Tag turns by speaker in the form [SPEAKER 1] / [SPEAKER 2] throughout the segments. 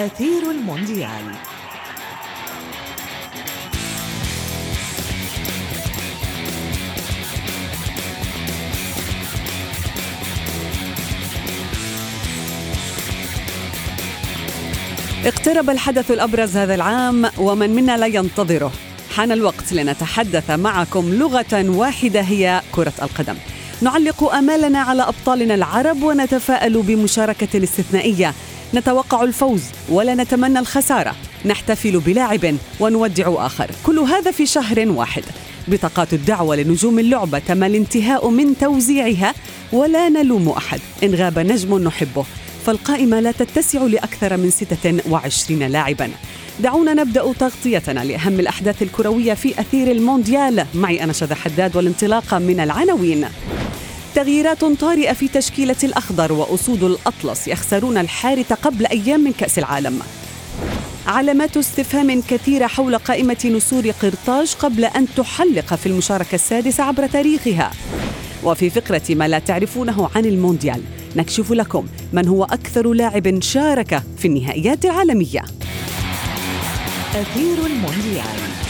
[SPEAKER 1] أثير المونديال. اقترب الحدث الأبرز هذا العام ومن منا لا ينتظره. حان الوقت لنتحدث معكم لغة واحدة هي كرة القدم. نعلق آمالنا على أبطالنا العرب ونتفائل بمشاركة استثنائية نتوقع الفوز ولا نتمنى الخسارة. نحتفل بلاعب ونودع آخر. كل هذا في شهر واحد. بطاقات الدعوة لنجوم اللعبة تم الانتهاء من توزيعها ولا نلوم أحد. إن غاب نجم نحبه فالقائمة لا تتسع لأكثر من 26 لاعباً. دعونا نبدأ تغطيتنا لأهم الأحداث الكروية في أثير المونديال. معي أنا شذى حداد والانطلاق من العناوين. تغييرات طارئة في تشكيلة الأخضر وأسود الأطلس يخسرون الحارة قبل أيام من كأس العالم. علامات استفهام كثيرة حول قائمة نسور قرطاج قبل أن تحلق في المشاركة السادسة عبر تاريخها. وفي فقرة ما لا تعرفونه عن المونديال نكشف لكم من هو أكثر لاعب شارك في النهائيات العالمية. أثير المونديال.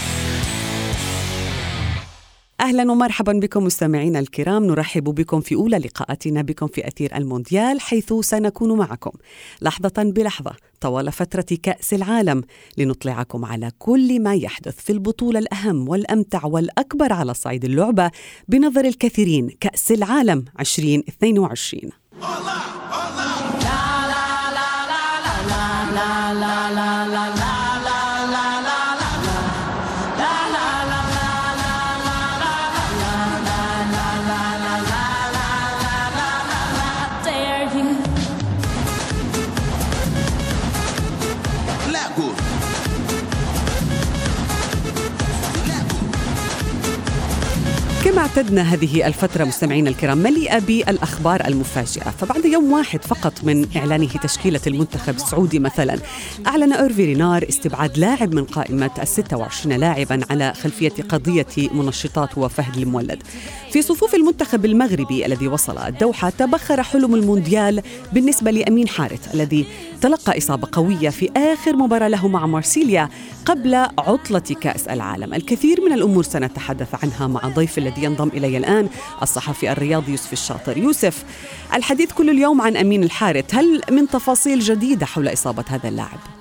[SPEAKER 1] أهلا ومرحبا بكم مستمعينا الكرام. نرحب بكم في أولى لقاءاتنا بكم في أثير المونديال حيث سنكون معكم. لحظة بلحظة طوال فترة كأس العالم لنطلعكم على كل ما يحدث في البطولة الأهم والأمتع والأكبر على صعيد اللعبة بنظر الكثيرين كأس العالم 2022 كما اعتدنا هذه الفترة مستمعينا الكرام مليئة بالأخبار المفاجئة. فبعد يوم واحد فقط من إعلانه تشكيلة المنتخب السعودي مثلا أعلن أورفي رينار استبعاد لاعب من قائمة ال 26 لاعبا على خلفية قضية منشطات وفهد المولد. في صفوف المنتخب المغربي الذي وصل الدوحة تبخر حلم المونديال بالنسبة لأمين حارث الذي تلقى إصابة قوية في آخر مباراة له مع مارسيليا قبل عطلة كأس العالم. الكثير من الأمور سنتحدث عنها مع ضيف الذي ينضم إلي الآن الصحفي الرياضي يوسف الشاطر يوسف الحديث كل اليوم عن أمين الحارث هل من تفاصيل جديدة حول إصابة هذا اللاعب؟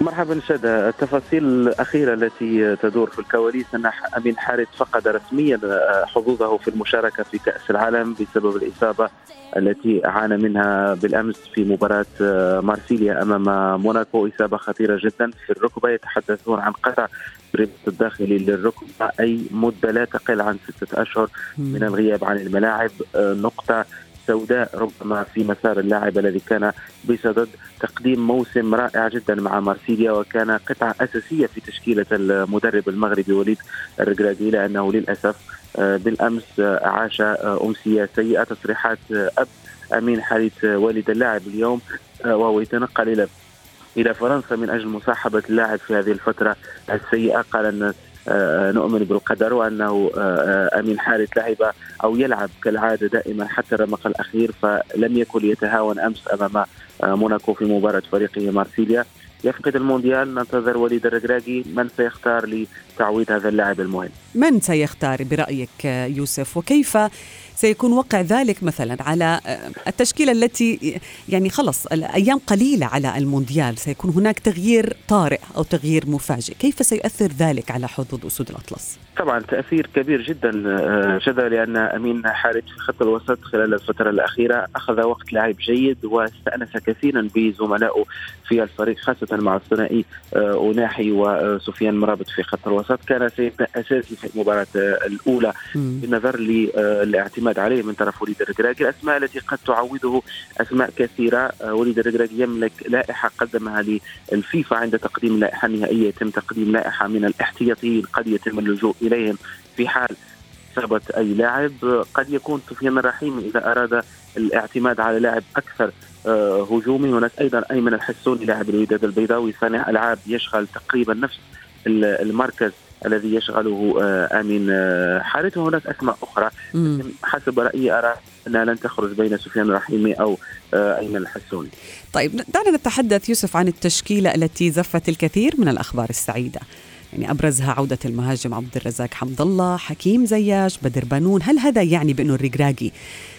[SPEAKER 2] مرحبا شادة التفاصيل الأخيرة التي تدور في الكواليس أن أمين حارث فقد رسميا حظوظه في المشاركة في كأس العالم بسبب الإصابة التي عانى منها بالأمس في مباراة مارسيليا أمام موناكو. إصابة خطيرة جدا في الركبة. يتحدثون عن قطع الرباط الداخلي للركبة. أي مدة لا تقل عن ستة أشهر من الغياب عن الملاعب. نقطة سوداء ربما في مسار اللاعب الذي كان بصدد تقديم موسم رائع جدا مع مارسيليا وكان قطعة أساسية في تشكيلة المدرب المغربي وليد الركراكي لأنه للأسف بالأمس عاش أمسية سيئة تصريحات أب أمين حارث والد اللاعب اليوم وهو يتنقل إلى إلى فرنسا من أجل مصاحبة اللاعب في هذه الفترة السيئة. قال أن نؤمن بالقدر وأنه أمين حارث لعب أو يلعب كالعادة دائما حتى الرمق الأخير فلم يكن يتهاون أمس أمام موناكو في مباراة فريقه مارسيليا. يفقد المونديال ننتظر وليد الركراكي من سيختار لتعويض هذا اللاعب المهم؟
[SPEAKER 1] من سيختار برأيك يوسف؟ وكيف سيكون وقع ذلك مثلا على التشكيلة التي يعني خلص الأيام قليلة على المونديال سيكون هناك تغيير طارئ أو تغيير مفاجئ. كيف سيؤثر ذلك على حظوظ أسود الأطلس؟
[SPEAKER 2] طبعا تأثير كبير جدا جدا لأن أمين حارث في خط الوسط خلال الفترة الأخيرة أخذ وقت لعب جيد واستأنس كثيرا بزملائه في الفريق خاصة مع الثنائي أوناحي وسفيان مرابط في خط الوسط. كان سيبدأ أساسي في المباراة الأولى بالنظر للاعتماد عليه من طرف وليد الركراكي الأسماء التي قد تعوضه أسماء كثيرة. وليد الركراكي يملك لائحة قدمها للفيفا عند تقديم اللائحه النهائيه يتم تقديم لائحة من الاحتياطيين قد يتم اللجوء إليهم في حال إصابة أي لاعب. قد يكون سفيان الرحيم إذا أراد الاعتماد على لاعب أكثر هجومي. هناك أيضا أيمن الحسوني لاعب الوداد البيضاوي صانع ألعاب يشغل تقريبا نفس المركز الذي يشغله آمين حارث وهناك أسماء أخرى حسب رأيي أرى انها لن تخرج بين سفيان الرحيمي أو أيمن الحسوني.
[SPEAKER 1] طيب دعنا نتحدث يوسف عن التشكيلة التي زفت الكثير من الأخبار السعيدة. يعني أبرزها عودة المهاجم عبد الرزاق حمد الله، حكيم زياش، بدر بنون، هل هذا يعني بانه الركراكي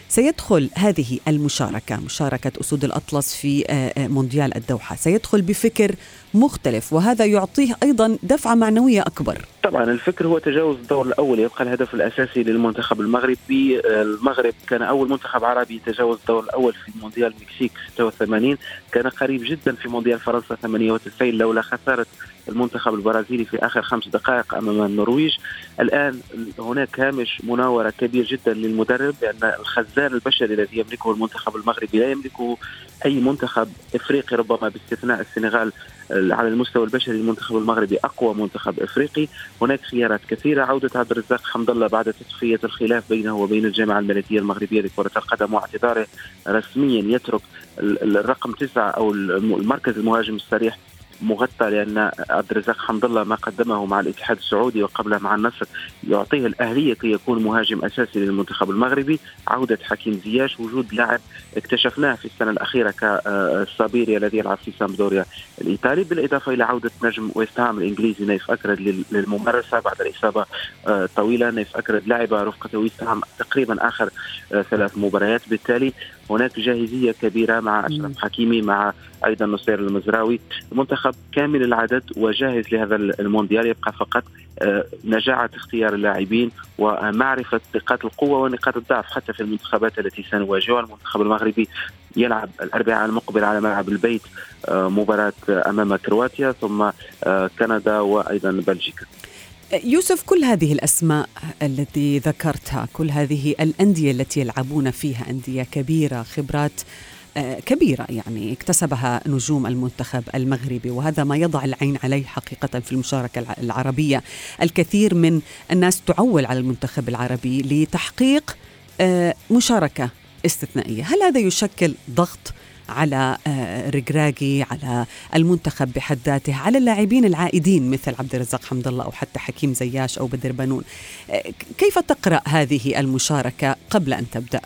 [SPEAKER 1] سيدخل هذه المشاركة مشاركة أسود الأطلس في مونديال الدوحة. سيدخل بفكر مختلف وهذا يعطيه أيضا دفعة معنوية أكبر.
[SPEAKER 2] طبعا الفكر هو تجاوز الدور الأول يبقى الهدف الأساسي للمنتخب المغربي. المغرب كان أول منتخب عربي يتجاوز الدور الأول في مونديال المكسيك 86 كان قريب جدا في مونديال فرنسا 98 لولا خسارة المنتخب البرازيلي في آخر خمس دقائق أمام النرويج. الآن هناك هامش مناورة كبير جدا للمدرب لأن الخزان البشري الذي يملكه المنتخب المغربي لا يملكه أي منتخب إفريقي ربما باستثناء السنغال على المستوى البشري المنتخب المغربي أقوى منتخب إفريقي، هناك خيارات كثيرة. عودة عبد الرزاق حمد الله بعد تصفيه الخلاف بينه وبين الجامعة الملكية المغربية لكرة القدم واعتذاره رسميا يترك الرقم تسعة أو المركز المهاجم الصريح مغطى لأن عبد الرزاق حمد الله ما قدمه مع الاتحاد السعودي وقبله مع النصر. يعطيه الأهلية كي يكون مهاجم أساسي للمنتخب المغربي، عودة حكيم زياش، وجود لاعب اكتشفناه في السنة الأخيرة كالصابيري الذي يلعب في سامدوريا الإيطالي، بالإضافة إلى عودة نجم ويست هام الإنجليزي نايف أكرد للممارسة بعد الإصابة طويلة، نايف أكرد لعب رفقة ويست هام تقريبا آخر ثلاث مباريات، بالتالي هناك جاهزية كبيرة مع أشرف حكيمي مع أيضا نصير المزراوي. المنتخب كامل العدد وجاهز لهذا المونديال. يبقى فقط نجاعة اختيار اللاعبين ومعرفة نقاط القوة ونقاط الضعف حتى في المنتخبات التي سنواجهها. المنتخب المغربي يلعب الأربعاء المقبل على ملعب البيت مباراة أمام كرواتيا ثم كندا وأيضا بلجيكا.
[SPEAKER 1] يوسف كل هذه الأسماء التي ذكرتها كل هذه الأندية التي يلعبون فيها أندية كبيرة خبرات كبيرة يعني اكتسبها نجوم المنتخب المغربي وهذا ما يضع العين عليه حقيقة في المشاركة العربية. الكثير من الناس تعول على المنتخب العربي لتحقيق مشاركة استثنائية. هل هذا يشكل ضغط على ركراكي على المنتخب بحد ذاته على اللاعبين العائدين مثل عبد الرزاق حمد الله أو حتى حكيم زياش أو بدر بنون. كيف تقرأ هذه المشاركة قبل أن تبدأ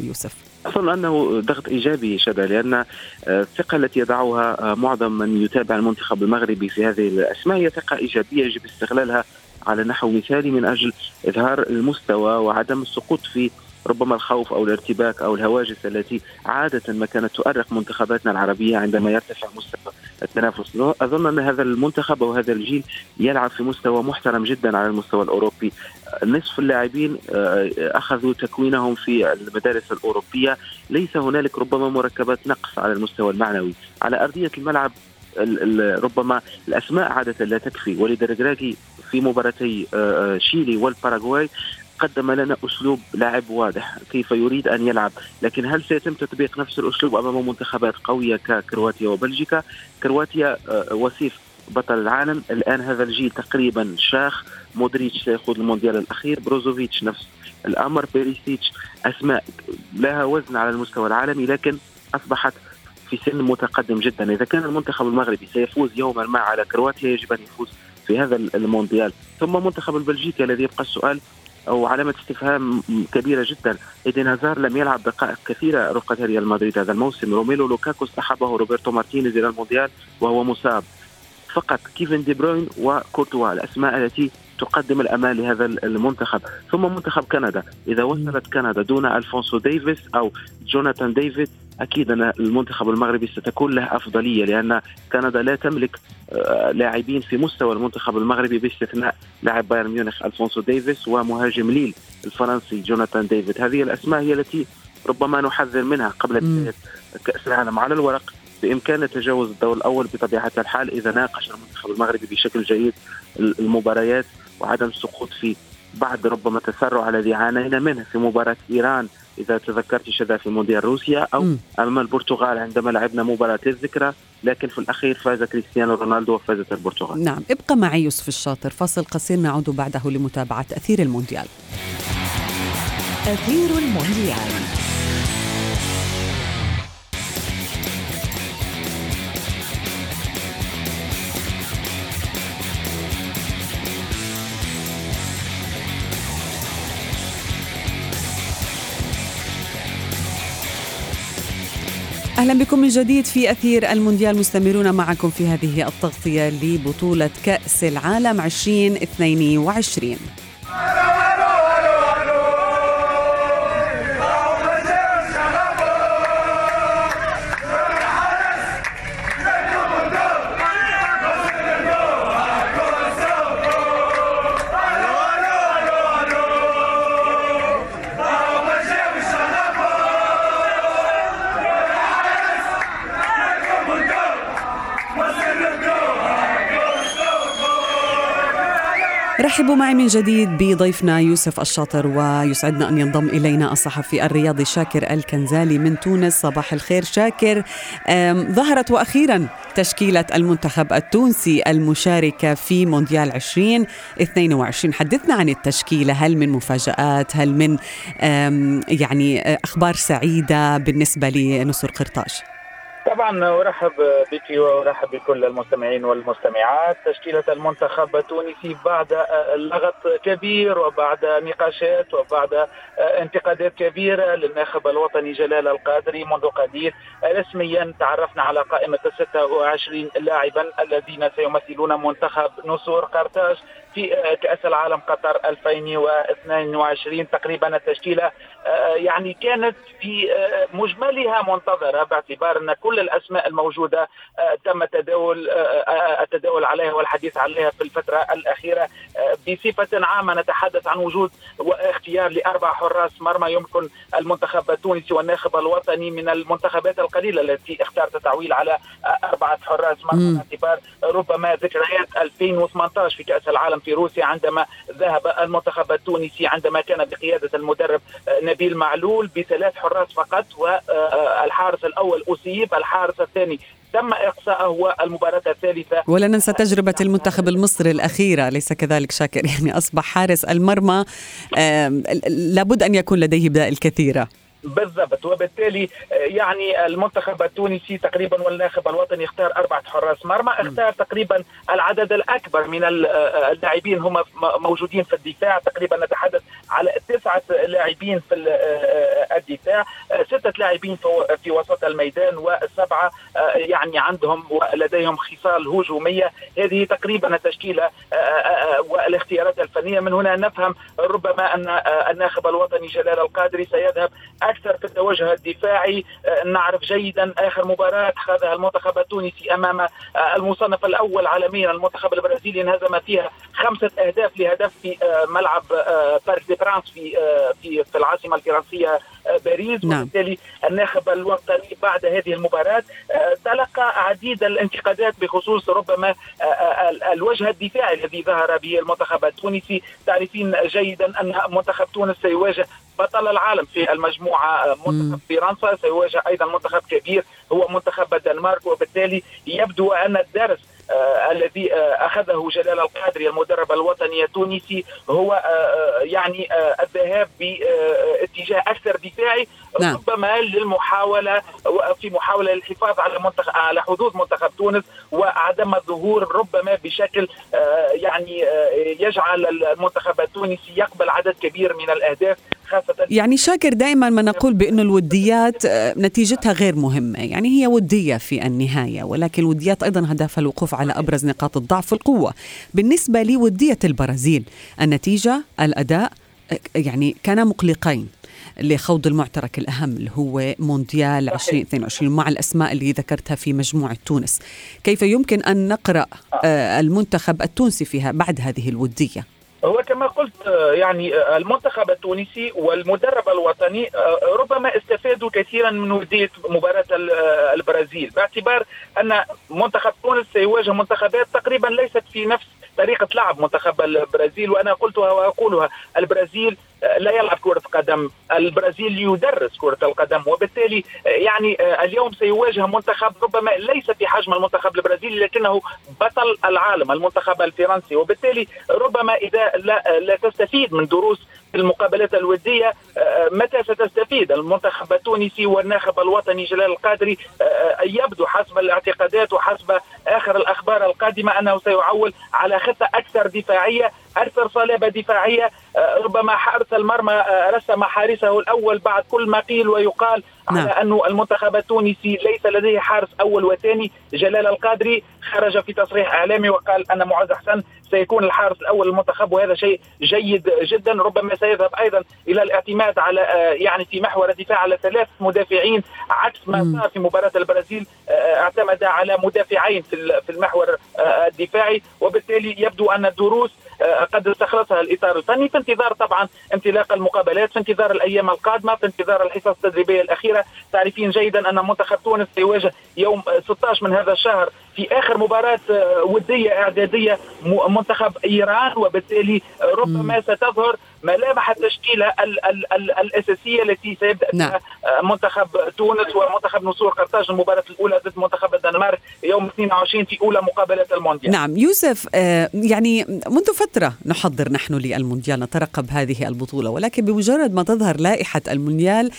[SPEAKER 1] يوسف؟
[SPEAKER 2] أظن أنه ضغط إيجابي شذا لأن الثقة التي يضعها معظم من يتابع المنتخب المغربي في هذه الأسماء هي ثقة إيجابية يجب استغلالها على نحو مثالي من أجل إظهار المستوى وعدم السقوط في ربما الخوف أو الارتباك أو الهواجس التي عادة ما كانت تؤرق منتخباتنا العربية عندما يرتفع مستوى التنافس. أظن أن هذا المنتخب أو هذا الجيل يلعب في مستوى محترم جدا على المستوى الأوروبي. نصف اللاعبين أخذوا تكوينهم في المدارس الأوروبية. ليس هنالك ربما مركبات نقص على المستوى المعنوي. على أرضية الملعب ربما الأسماء عادة لا تكفي. وليد في مباراتي شيلي والباراغواي قدم لنا أسلوب لاعب واضح كيف يريد أن يلعب، لكن هل سيتم تطبيق نفس الأسلوب أمام منتخبات قوية ككرواتيا وبلجيكا؟ كرواتيا وصيف بطل العالم، الآن هذا الجيل تقريبا شاخ، مودريتش سيخوض المونديال الأخير، بروزوفيتش نفس الأمر، بيريسيتش أسماء لها وزن على المستوى العالمي لكن أصبحت في سن متقدم جدا، إذا كان المنتخب المغربي سيفوز يوما ما على كرواتيا يجب أن يفوز في هذا المونديال، ثم منتخب البلجيكي الذي يبقى السؤال وعلامة استفهام كبيرة جدا. إيدين هازار لم يلعب دقائق كثيرة رفقة ريال مدريد هذا الموسم. روميلو لوكاكو اصطحبه روبرتو مارتينيز إلى المونديال وهو مصاب. فقط كيفن دي بروين وكورتوا الأسماء التي تقدم الأمان لهذا المنتخب. ثم منتخب كندا. إذا وصلت كندا دون ألفونسو ديفيس أو جوناثان ديفيد أكيد أن المنتخب المغربي ستكون له أفضلية لأن كندا لا تملك آه، لاعبين في مستوى المنتخب المغربي باستثناء لاعب بايرن ميونخ ألفونسو ديفيس ومهاجم ليل الفرنسي جوناثان ديفيد هذه الأسماء هي التي ربما نحذر منها قبل بدايه كأس العالم. على الورق بامكانه تجاوز الدور الأول بطبيعة الحال إذا ناقش المنتخب المغربي بشكل جيد المباريات. وعدم السقوط في بعد ربما تسرع الذي عانينا منه في مباراة إيران إذا تذكرت شذا في مونديال روسيا أو م. أمام البرتغال عندما لعبنا مباراة للذكرى لكن في الأخير فاز كريستيانو رونالدو وفازت البرتغال.
[SPEAKER 1] نعم ابقى معي يوسف الشاطر فاصل قصير نعود بعده لمتابعة أثير المونديال.
[SPEAKER 3] أثير المونديال
[SPEAKER 1] أهلا بكم من جديد في أثير المونديال. مستمرون معكم في هذه التغطية لبطولة كأس العالم 2022 رحبوا معي من جديد بضيفنا يوسف الشاطر ويسعدنا أن ينضم إلينا الصحفي الرياضي شاكر الكنزالي من تونس. صباح الخير شاكر. ظهرت وأخيرا تشكيلة المنتخب التونسي المشاركة في مونديال 2022 حدثنا عن التشكيلة هل من مفاجآت؟ هل من يعني أخبار سعيدة بالنسبة لنصر قرطاج؟
[SPEAKER 4] طبعا أرحب بك وأرحب بكل المستمعين والمستمعات. تشكيلة المنتخب التونسي بعد لغط كبير وبعد نقاشات وبعد انتقادات كبيره للناخب الوطني جلال القادري منذ قليل. رسميا تعرفنا على قائمة 26 لاعبا الذين سيمثلون منتخب نسور قرطاج. في كأس العالم قطر 2022 تقريبا التشكيلة. يعني كانت في مجملها منتظرة باعتبار أن كل الأسماء الموجودة تم تداول التداول عليها والحديث عليها في الفترة الأخيرة. بصفة عامة نتحدث عن وجود واختيار لأربع حراس مرمى يمكن المنتخب التونسي والناخب الوطني من المنتخبات القليلة التي اختارت تعويل على أربعة حراس مرمى باعتبار ربما ذكريات 2018 في كأس العالم في روسيا عندما ذهب المنتخب التونسي عندما كان بقيادة المدرب نبيل معلول بثلاث حراس فقط والحارس الأول أصيب الحارس الثاني تم إقصاءه والمباراة الثالثة
[SPEAKER 1] ولا ننسى تجربة المنتخب المصري الأخيرة ليس كذلك شاكر يعني أصبح حارس المرمى لابد أن يكون لديه بدائل كثيرة
[SPEAKER 4] بالضبط. وبالتالي آه، يعني المنتخب التونسي تقريبا والناخب الوطني اختار أربعة حراس مرمى اختار تقريبا العدد الأكبر من آه، اللاعبين. هم موجودين في الدفاع. تقريبا نتحدث على تسعة لاعبين في آه، الدفاع ستة لاعبين في وسط الميدان وسبعة يعني عندهم ولديهم خصال هجومية. هذه تقريبا التشكيلة والاختيارات الفنية. من هنا نفهم ربما أن الناخب الوطني جلال القادري سيذهب أكثر في التوجه الدفاعي. آه، نعرف جيدا آخر مباراة خاضها المنتخب التونسي أمام آه، المصنف الأول عالميا المنتخب البرازيلي انهزم فيها خمسة أهداف لهدف في آه، ملعب بارك دي برانس في في في العاصمة الفرنسية باريس. نعم. وبالتالي الناخب الوطني بعد هذه المباراة تلقى عديد الانتقادات بخصوص ربما الوجه الدفاعي الذي ظهر به المنتخب التونسي. تعرفين جيدا أن منتخب تونس سيواجه بطل العالم في المجموعة منتخب فرنسا سيواجه أيضا منتخب كبير هو منتخب الدنمارك وبالتالي يبدو أن الدرس آه، الذي آه، أخذه جلال القادري المدرب الوطني التونسي هو آه، يعني الذهاب باتجاه أكثر دفاعي نعم. ربما للمحاولة في محاولة للحفاظ على منتخب على حظوظ منتخب تونس وعدم الظهور ربما بشكل يعني يجعل المنتخب التونسي يقبل عدد كبير من الأهداف خاصة.
[SPEAKER 1] يعني شاكر دائما ما نقول بأن الوديات نتيجتها غير مهمة. يعني هي ودية في النهاية ولكن الوديات أيضا هدفها الوقوف على أبرز نقاط الضعف والقوه بالنسبة لودية البرازيل النتيجة الأداء يعني كانا مقلقين لخوض المعترك الأهم اللي هو مونديال 2022 مع الأسماء اللي ذكرتها في مجموعة تونس. كيف يمكن أن نقرأ آه، المنتخب التونسي فيها بعد هذه الودية؟
[SPEAKER 4] هو كما قلت يعني المنتخب التونسي والمدرب الوطني ربما استفادوا كثيرا من وديه مباراة البرازيل باعتبار أن منتخب تونس سيواجه منتخبات تقريبا ليست في نفس طريقة لعب منتخب البرازيل وأنا قلتها وأقولها البرازيل لا يلعب كرة قدم. البرازيل يدرس كرة القدم وبالتالي يعني اليوم سيواجه منتخب ربما ليس في حجم المنتخب البرازيلي لكنه بطل العالم المنتخب الفرنسي. وبالتالي ربما إذا لا, لا تستفيد من دروس المقابلات الودية متى ستستفيد؟ المنتخب التونسي والناخب الوطني جلال القادري يبدو حسب الاعتقادات وحسب آخر الأخبار القادمة أنه سيعول على خطة أكثر دفاعية أكثر صلابة دفاعية. ربما حارس المرمى آه، رسم حارسه الأول بعد كل ما قيل ويقال نعم. على انه المنتخب التونسي ليس لديه حارس أول وثاني. جلال القادري خرج في تصريح إعلامي وقال أن معز حسن سيكون الحارس الأول للمنتخب وهذا شيء جيد جدا. ربما سيذهب أيضا إلى الاعتماد على آه، يعني في محور الدفاع على ثلاث مدافعين. عكس ما صار في مباراة البرازيل آه، اعتمد على مدافعين في المحور الدفاعي. وبالتالي يبدو أن الدروس قد استخلصها الإطار الفني في انتظار طبعا انطلاق المقابلات في انتظار الأيام القادمة في انتظار الحصص التدريبية الأخيرة. تعرفين جيدا أن منتخب تونس سيواجه يوم 16 من هذا الشهر في آخر مباراة آه، ودية إعدادية منتخب إيران وبالتالي ربما ستظهر ملامح التشكيلة ال ال ال الأساسية التي سيبدأ نعم. منتخب تونس ومنتخب نصور قرطاج المباراة الأولى ضد منتخب الدنمارك يوم 22 في أولى مقابلات المونديال.
[SPEAKER 1] نعم يوسف آه يعني منذ فترة نحضر نحن للمونديال نترقب هذه البطولة ولكن بمجرد ما تظهر لائحة المونديال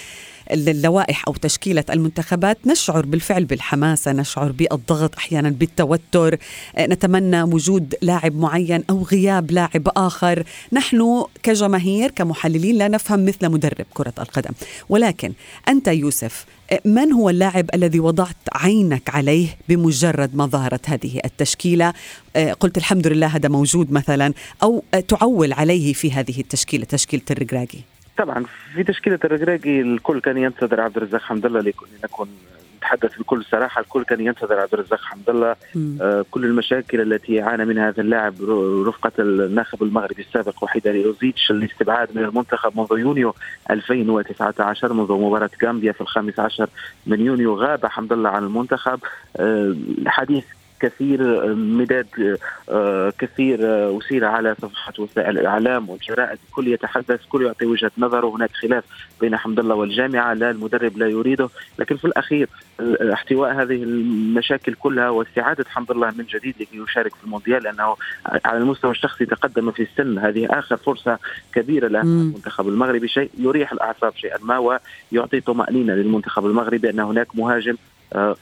[SPEAKER 1] اللوائح أو تشكيلة المنتخبات نشعر بالفعل بالحماسة، نشعر بالضغط أحيانا بالتوتر، آه، نتمنى وجود لاعب معين أو غياب لاعب آخر، نحن كجماهير كمحللين لا نفهم مثل مدرب كرة القدم، ولكن أنت يوسف آه، من هو اللاعب الذي وضعت عينك عليه بمجرد ما ظهرت هذه التشكيلة؟ آه، قلت الحمد لله هذا موجود مثلا أو تعول عليه في هذه التشكيلة تشكيلة الرقراقي.
[SPEAKER 2] طبعا في تشكيلة الركراكي الكل كان ينتظر عبد الرزاق حمد الله لنكون نتحدث بكل صراحة. الكل كان ينتظر عبد الرزاق حمد الله. آه كل المشاكل التي عانى منها هذا اللاعب رفقة الناخب المغربي السابق وحيد ريوزيتش الاستبعاد من المنتخب منذ يونيو 2019 منذ مباراة غامبيا في الخامس عشر من يونيو غاب حمد الله عن المنتخب. آه الحديث كثير مداد آه، كثير أثير على صفحات وسائل الإعلام والجرائد الكل يتحدث كل يعطي وجهة نظره. هناك خلاف بين حمد الله والجامعة لا المدرب لا يريده. لكن في الأخير احتواء هذه المشاكل كلها واستعادة حمد الله من جديد لكي يشارك في المونديال لأنه على المستوى الشخصي تقدم في السن. هذه آخر فرصة كبيرة له المنتخب المغربي. شيء يريح الأعصاب شيئا ما ويعطي طمأنينة للمنتخب المغربي أن هناك مهاجم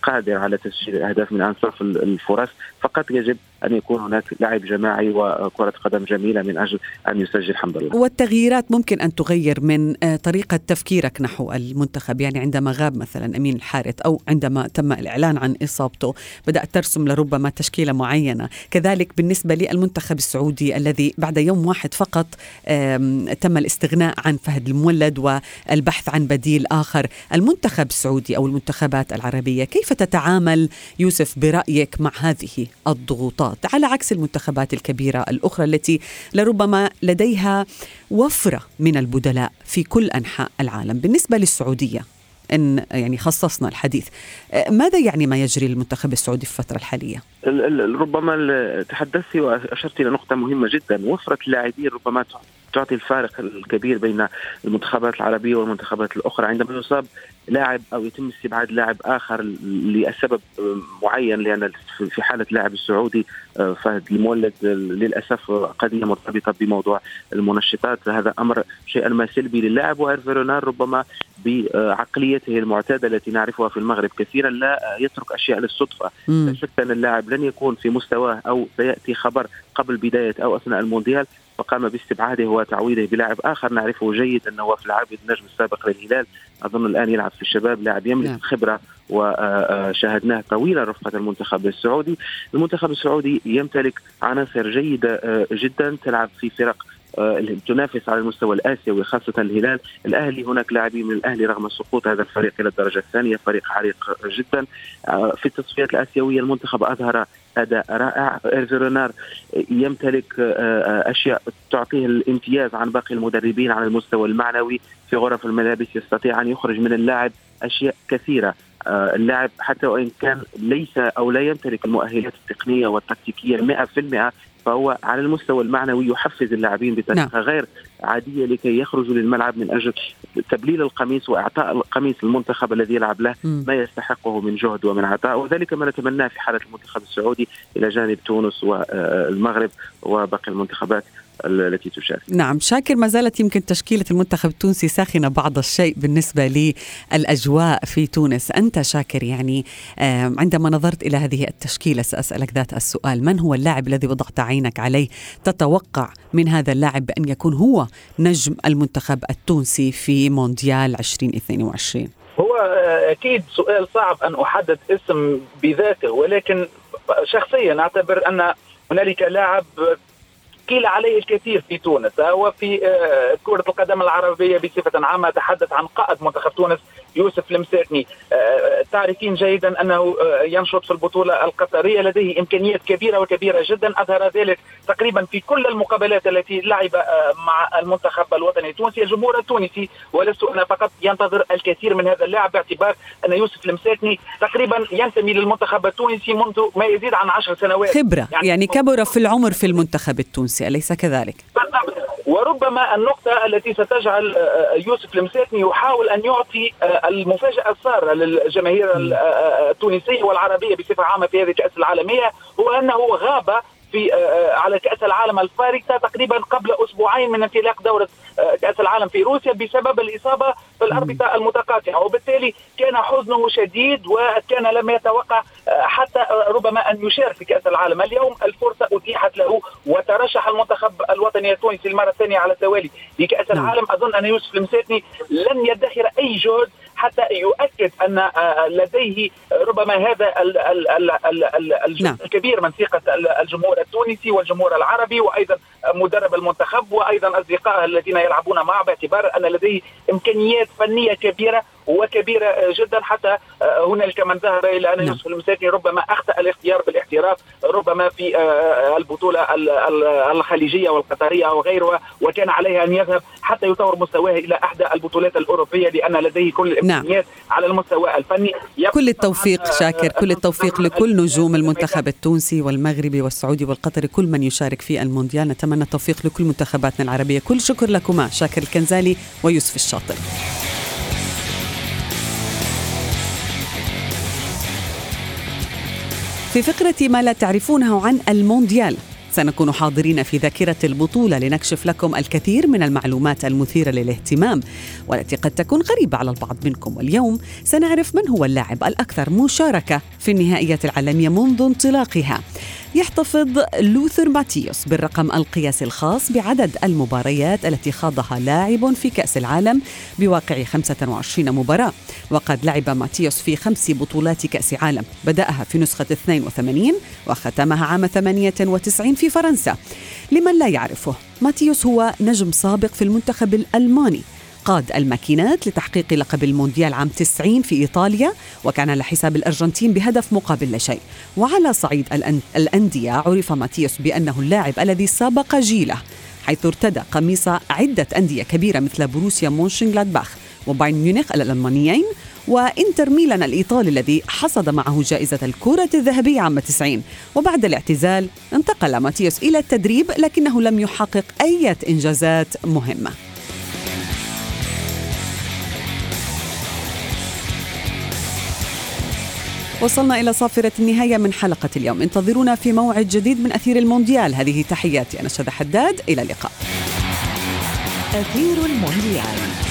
[SPEAKER 2] قادر على تسجيل الأهداف من أنصاف الفرص فقط يجب أن يكون هناك لعب جماعي وكرة قدم جميلة من أجل أن يسجل حمد الله.
[SPEAKER 1] والتغييرات ممكن أن تغير من آه، طريقة تفكيرك نحو المنتخب، يعني عندما غاب مثلا أمين الحارث أو عندما تم الإعلان عن إصابته، بدأت ترسم لربما تشكيلة معينة، كذلك بالنسبة للمنتخب السعودي الذي بعد يوم واحد فقط تم الاستغناء عن فهد المولد والبحث عن بديل آخر، المنتخب السعودي أو المنتخبات العربية كيف تتعامل يوسف برأيك مع هذه الضغوطات؟ النقاط على عكس المنتخبات الكبيرة الأخرى التي لربما لديها وفرة من البدلاء في كل أنحاء العالم. بالنسبة للسعودية إن يعني خصصنا الحديث ماذا يعني ما يجري للمنتخب السعودي في الفترة الحالية؟
[SPEAKER 2] ربما تحدثت وأشرت إلى نقطة مهمة جدا وفرة اللاعبين ربما تعطي الفارق الكبير بين المنتخبات العربية والمنتخبات الأخرى. عندما يصاب لاعب أو يتم استبعاد لاعب آخر لسبب معين لأن في حالة اللاعب السعودي آه، فهد المولد للأسف قضية مرتبطة بموضوع المنشطات. هذا أمر شيئا ما سلبي للاعب وهيرفي ربما بعقليته المعتادة التي نعرفها في المغرب. كثيرا لا يترك أشياء للصدفة. لا شك أن اللاعب لن يكون في مستواه أو سيأتي خبر قبل بداية أو أثناء المونديال. وقام باستبعاده وتعويضه بلاعب آخر. نعرفه جيدا نواف العابد النجم السابق للهلال. أظن الآن يلعب في الشباب لاعب يملك نعم. خبرة وشاهدناه طويلا رفقة المنتخب السعودي. المنتخب السعودي يمتلك عناصر جيدة آه، جدا. تلعب في فرق تنافس على المستوى الآسيوي خاصة الهلال، الأهلي هناك لاعبين من الأهلي رغم سقوط هذا الفريق إلى الدرجة الثانية، فريق عريق جدا. آه، في التصفيات الآسيوية المنتخب أظهر أداء رائع، ايرفيرونار يمتلك آه، أشياء تعطيه الامتياز عن باقي المدربين على المستوى المعنوي. في غرف الملابس يستطيع أن يخرج من اللاعب أشياء كثيرة. اللاعب حتى وإن كان ليس أو لا يمتلك المؤهلات التقنية والتكتيكية 100% فهو على المستوى المعنوي يحفز اللاعبين بطريقة نعم. غير عادية لكي يخرجوا للملعب من أجل تبليل القميص وإعطاء القميص المنتخب الذي يلعب له م. ما يستحقه من جهد ومن عطاء وذلك ما نتمناه في حالة المنتخب السعودي إلى جانب تونس والمغرب وباقي المنتخبات التي تشارك.
[SPEAKER 1] نعم شاكر ما زالت يمكن تشكيلة المنتخب التونسي ساخنة بعض الشيء بالنسبة للأجواء في تونس. أنت شاكر يعني عندما نظرت إلى هذه التشكيلة سأسألك ذات السؤال من هو اللاعب الذي وضعت عينك عليه تتوقع من هذا اللاعب بأن يكون هو نجم المنتخب التونسي في مونديال 2022
[SPEAKER 4] هو آه، أكيد سؤال صعب أن أحدد اسم بذاته ولكن شخصيا أعتبر أن هنالك لاعب قيل عليه الكثير في تونس. وفي آه، كرة القدم العربية بصفة عامة تحدث عن قائد منتخب تونس يوسف المساكني آه، تعرفين جيدا أنه آه، ينشط في البطولة القطرية. لديه إمكانيات كبيرة وكبيرة جدا. أظهر ذلك تقريبا في كل المقابلات التي لعب مع المنتخب الوطني التونسي. الجمهور التونسي ولست أنا فقط ينتظر الكثير من هذا اللاعب باعتبار أن يوسف المساكني تقريبا ينتمي للمنتخب التونسي منذ ما يزيد عن عشر سنوات.
[SPEAKER 1] خبرة يعني, يعني كبر في العمر في المنتخب التونسي أليس كذلك؟
[SPEAKER 4] وربما النقطة التي ستجعل آه، يوسف المساكني يحاول أن يعطي آه، المفاجأة السارة للجماهير آه، التونسية والعربية بصفة عامة في هذه الكأس العالمية هو أنه غاب في على كأس العالم الفارقة تقريبا قبل أسبوعين من انطلاق دورة كأس العالم في روسيا بسبب الإصابة في الأربطة المتقاطعة وبالتالي كان حزنه شديد وكان لم يتوقع حتى ربما أن يشارك في كأس العالم اليوم الفرصة أتيحت له وترشح المنتخب الوطني التونسي المرة الثانية على التوالي لكأس نعم. العالم أظن أن يوسف المساتني لن يدخر أي جهد حتى يؤكد أن آه، لديه ربما هذا الجزء نعم. الكبير من ثقه الجمهور التونسي والجمهور العربي وأيضا مدرب المنتخب وأيضا اصدقائه الذين يلعبون معه باعتبار أن لديه إمكانيات فنية كبيرة وكبيرة جدا. حتى آه، هنالك من ذهب إلى أن نعم. يوسف المساكي ربما أخطأ الاختيار بالاحتراف ربما في آه، البطولة الخليجية والقطرية وغيرها وكان عليه أن يذهب حتى يطور مستواه إلى أحدى البطولات الأوروبية لأن لديه كل الإمكانيات نعم. على المستوى الفني.
[SPEAKER 1] كل التوفيق شاكر. كل التوفيق لكل نجوم المنتخب التونسي والمغربي والسعودي والقطري كل من يشارك في المونديال. نتمنى التوفيق لكل منتخباتنا العربية. كل شكر لكما شاكر الكنزالي ويوسف الشاطر في فقرة ما لا تعرفونه عن المونديال. سنكون حاضرين في ذاكرة البطولة لنكشف لكم الكثير من المعلومات المثيرة للاهتمام والتي قد تكون غريبة على البعض منكم. واليوم سنعرف من هو اللاعب الأكثر مشاركة في النهائيات العالمية منذ انطلاقها. يحتفظ لوثر ماتيوس بالرقم القياسي الخاص بعدد المباريات التي خاضها لاعب في كأس العالم بواقع 25 مباراة. وقد لعب ماتيوس في خمس بطولات كأس عالم. بدأها في نسخة 82 وختمها عام 98 في فرنسا. لمن لا يعرفه ماتيوس هو نجم سابق في المنتخب الألماني. قاد الماكينات لتحقيق لقب المونديال عام 90 في إيطاليا وكان على حساب الأرجنتين بهدف مقابل لا شيء. وعلى صعيد الأندية عرف ماتيوس بأنه اللاعب الذي سبق جيله حيث ارتدى قميص عدة أندية كبيرة مثل بروسيا مونشنغلادباخ وبايرن ميونخ الألمانيين وإنتر ميلان الإيطالي الذي حصد معه جائزة الكرة الذهبية عام 90 وبعد الاعتزال انتقل ماتيوس إلى التدريب لكنه لم يحقق أي إنجازات مهمة. وصلنا إلى صافرة النهاية من حلقة اليوم. انتظرونا في موعد جديد من أثير المونديال. هذه تحياتي أنا شذى حداد. إلى اللقاء.
[SPEAKER 3] أثير المونديال.